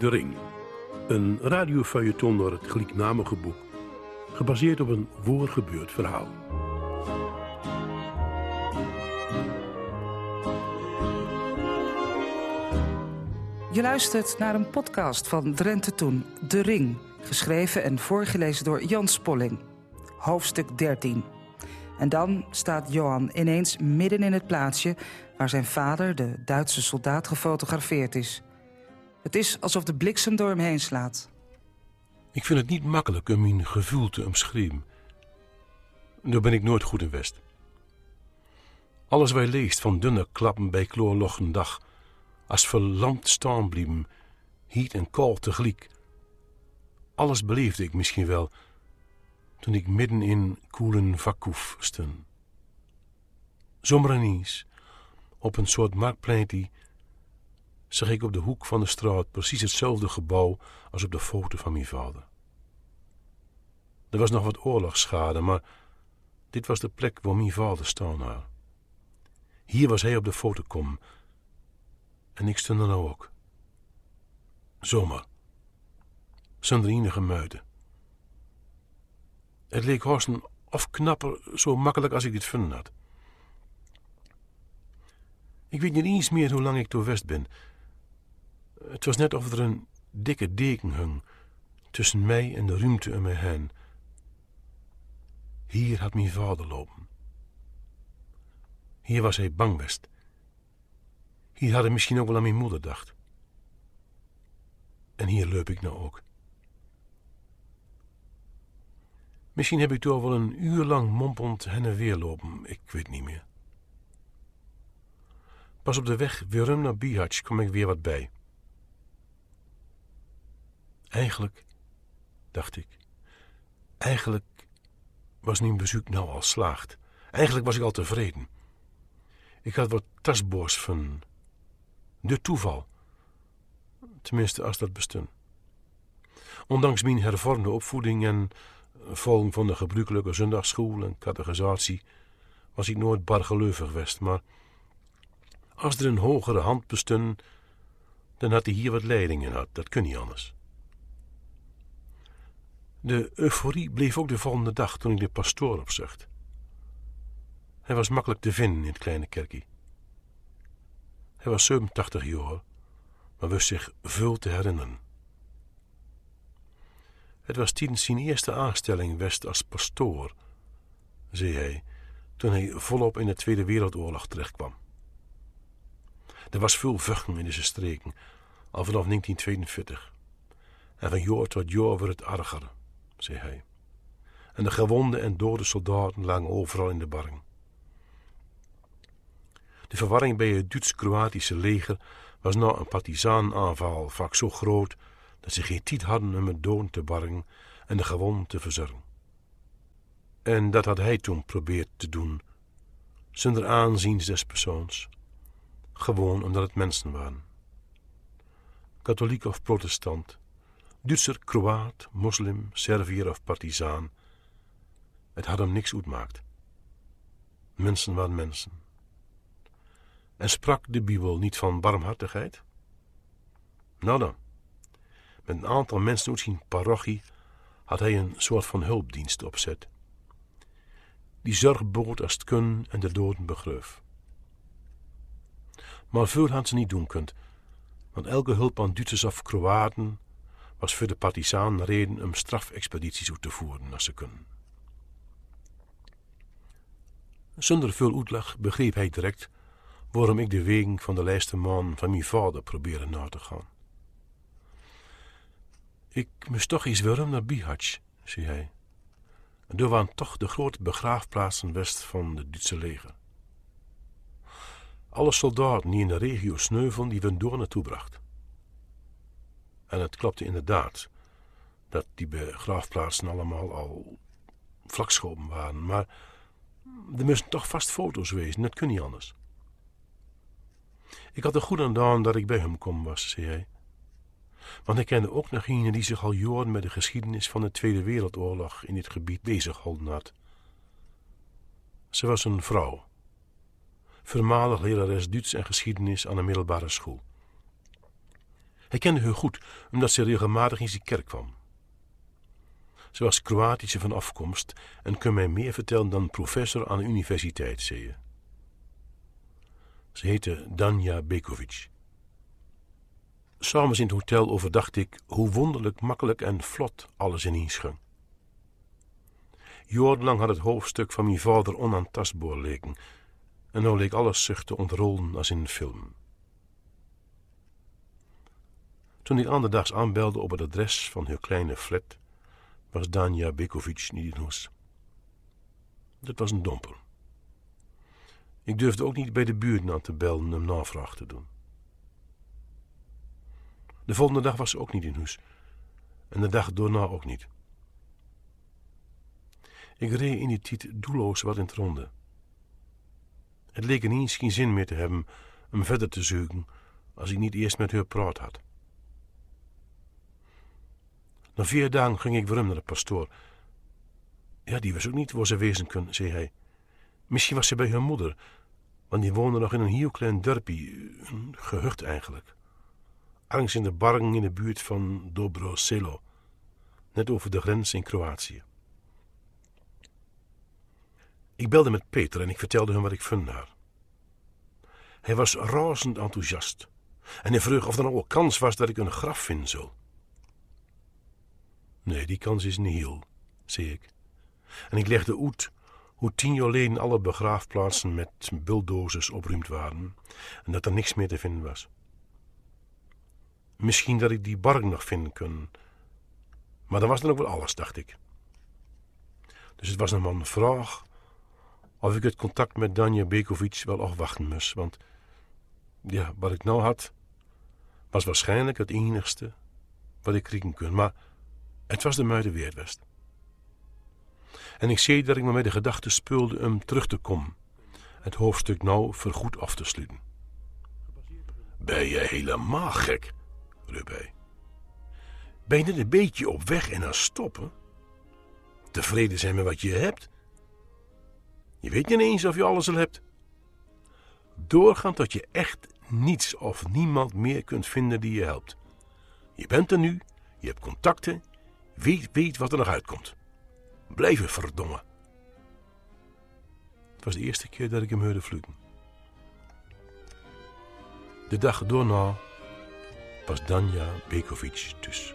De Ring. Een radiofeuilleton door het gelijknamige boek. Gebaseerd op een voorgebeurd verhaal. Je luistert naar een podcast van Drenthe Toen, De Ring. Geschreven en voorgelezen door Jan Spolling. Hoofdstuk 13. En dan staat Johan ineens midden in het plaatsje... waar zijn vader, de Duitse soldaat, gefotografeerd is. Het is alsof de bliksem door hem heen slaat. Ik vind het niet makkelijk om mijn gevoel te omschrijven. Daar ben ik nooit goed in West. Alles wij leest van dunne klappen bij dag... als verlamd staan blieven, hiet en koud tegelijk... alles beleefde ik misschien wel toen ik midden in koelen vakkoef stond. Zomaar ineens, op een soort marktpleintje, zag ik op de hoek van de straat precies hetzelfde gebouw als op de foto van mijn vader. Er was nog wat oorlogsschade, maar dit was de plek waar mijn vader staan had. Hier was hij op de foto kom en ik stond er nou ook. Zomaar, zonder enige. Het leek Horsten of knapper zo makkelijk als ik dit vinden had. Ik weet niet eens meer hoe lang ik door West ben. Het was net of er een dikke deken hing tussen mij en de ruimte om mij heen. Hier had mijn vader lopen. Hier was hij bang best. Hier had hij misschien ook wel aan mijn moeder dacht. En hier loop ik nou ook. Misschien heb ik door wel een uur lang mompelend heen en weer lopen, ik weet niet meer. Pas op de weg weer naar Bihać kom ik weer wat bij. Eigenlijk, dacht ik, eigenlijk was mijn bezoek nou al slaagd. Eigenlijk was ik al tevreden. Ik had wat tasboors van de toeval. Tenminste, als dat bestond. Ondanks mijn hervormde opvoeding en volging van de gebruikelijke zondagsschool en catechisatie was ik nooit bargeloovig geweest, maar als er een hogere hand bestond, dan had hij hier wat leiding in had. Dat kun niet anders. De euforie bleef ook de volgende dag toen ik de pastoor opzocht. Hij was makkelijk te vinden in het kleine kerkje. Hij was 87 jaar, maar wist zich veel te herinneren. Het was tijdens zijn eerste aanstelling West als pastoor, zei hij, toen hij volop in de Tweede Wereldoorlog terechtkwam. Er was veel vuchten in deze streken, al vanaf 1942. En van jaar tot jaar werd het erger, zei hij. En de gewonde en dode soldaten lagen overal in de barring. De verwarring bij het Duits-Kroatische leger was na een partisaanaanval vaak zo groot dat ze geen tijd hadden om het dood te barren en de gewonden te verzorgen. En dat had hij toen probeerd te doen, zonder aanzien des persoons, gewoon omdat het mensen waren. Katholiek of protestant, Duitser, Kroaat, moslim, Serviër of partizaan, het had hem niks uitmaakt. Mensen waren mensen. En sprak de Bijbel niet van barmhartigheid? Nou dan. Met een aantal mensen uit zijn parochie had hij een soort van hulpdienst opzet. Die zorg bood als het kun en de doden begreuf. Maar veel had ze niet doen kunt, want elke hulp aan Duitsers of Kroaten was voor de partisanen reden om strafexpedities uit te voeren als ze kunnen. Zonder veel uitleg begreep hij direct waarom ik de wegen van de lijste man van mijn vader probeerde na te gaan. Ik moest toch eens weer naar Bihać, zei hij. En waren toch de grote begraafplaatsen west van het Duitse leger. Alle soldaten die in de regio sneuvelden, die we door naartoe bracht. En het klopte inderdaad dat die begraafplaatsen allemaal al vlakschopen waren, maar er moesten toch vast foto's wezen, dat kun niet anders. Ik had er goed aan dat ik bij hem kom was, zei hij. Want ik kende ook nog een die zich al jaren met de geschiedenis van de Tweede Wereldoorlog in dit gebied bezighouden had. Ze was een vrouw, voormalig lerares Duits en geschiedenis aan de middelbare school. Hij kende haar goed omdat ze regelmatig in zijn kerk kwam. Ze was Kroatische van afkomst en kon mij meer vertellen dan professor aan de universiteit, zei je. Ze heette Danja Bekovic. S'avonds in het hotel overdacht ik hoe wonderlijk makkelijk en vlot alles ineens ging. Jarenlang had het hoofdstuk van mijn vader onaantastbaar leken, en nu leek alles zich te ontrollen als in een film. Toen ik anderdags aanbelde op het adres van haar kleine flat, was Danja Bekovic niet in huis. Dat was een domper. Ik durfde ook niet bij de buurt aan te bellen om navraag te doen. De volgende dag was ze ook niet in huis. En de dag daarna ook niet. Ik reed in die tijd doelloos wat in het ronde. Het leek ineens geen zin meer te hebben om verder te zoeken als ik niet eerst met haar praat had. Na vier dagen ging ik weer naar de pastoor. Ja, die was ook niet waar ze wezen kon, zei hij. Misschien was ze bij haar moeder, want die woonde nog in een heel klein dorpje, een gehucht eigenlijk. Ergens in de bargen in de buurt van Dobro Selo, net over de grens in Kroatië. Ik belde met Peter en ik vertelde hem wat ik vond daar. Hij was razend enthousiast en hij vroeg of er nog wel kans was dat ik een graf vinden zou. Nee, die kans is niet heel, zei ik. En ik legde uit hoe tien jaar geleden alle begraafplaatsen met bulldozers opruimd waren en dat er niks meer te vinden was. Misschien dat ik die bark nog vinden kon, maar dan was dan ook wel alles, dacht ik. Dus het was nog maar een vraag of ik het contact met Danja Bekovic wel afwachten moest, want ja, wat ik nou had, was waarschijnlijk het enigste wat ik kriegen kon, maar het was de muide weerwest. En ik zie dat ik me met de gedachte speelde om terug te komen, het hoofdstuk nou vergoed af te sluiten. Ben je helemaal gek? riep hij. Ben je net een beetje op weg en aan stoppen? Tevreden zijn met wat je hebt? Je weet niet eens of je alles al hebt. Doorgaan tot je echt niets of niemand meer kunt vinden die je helpt. Je bent er nu, je hebt contacten, wie weet wat er nog uitkomt. Blijven verdomme. Het was de eerste keer dat ik hem hoorde vloeken. De dag daarna was Danja Bekovic dus.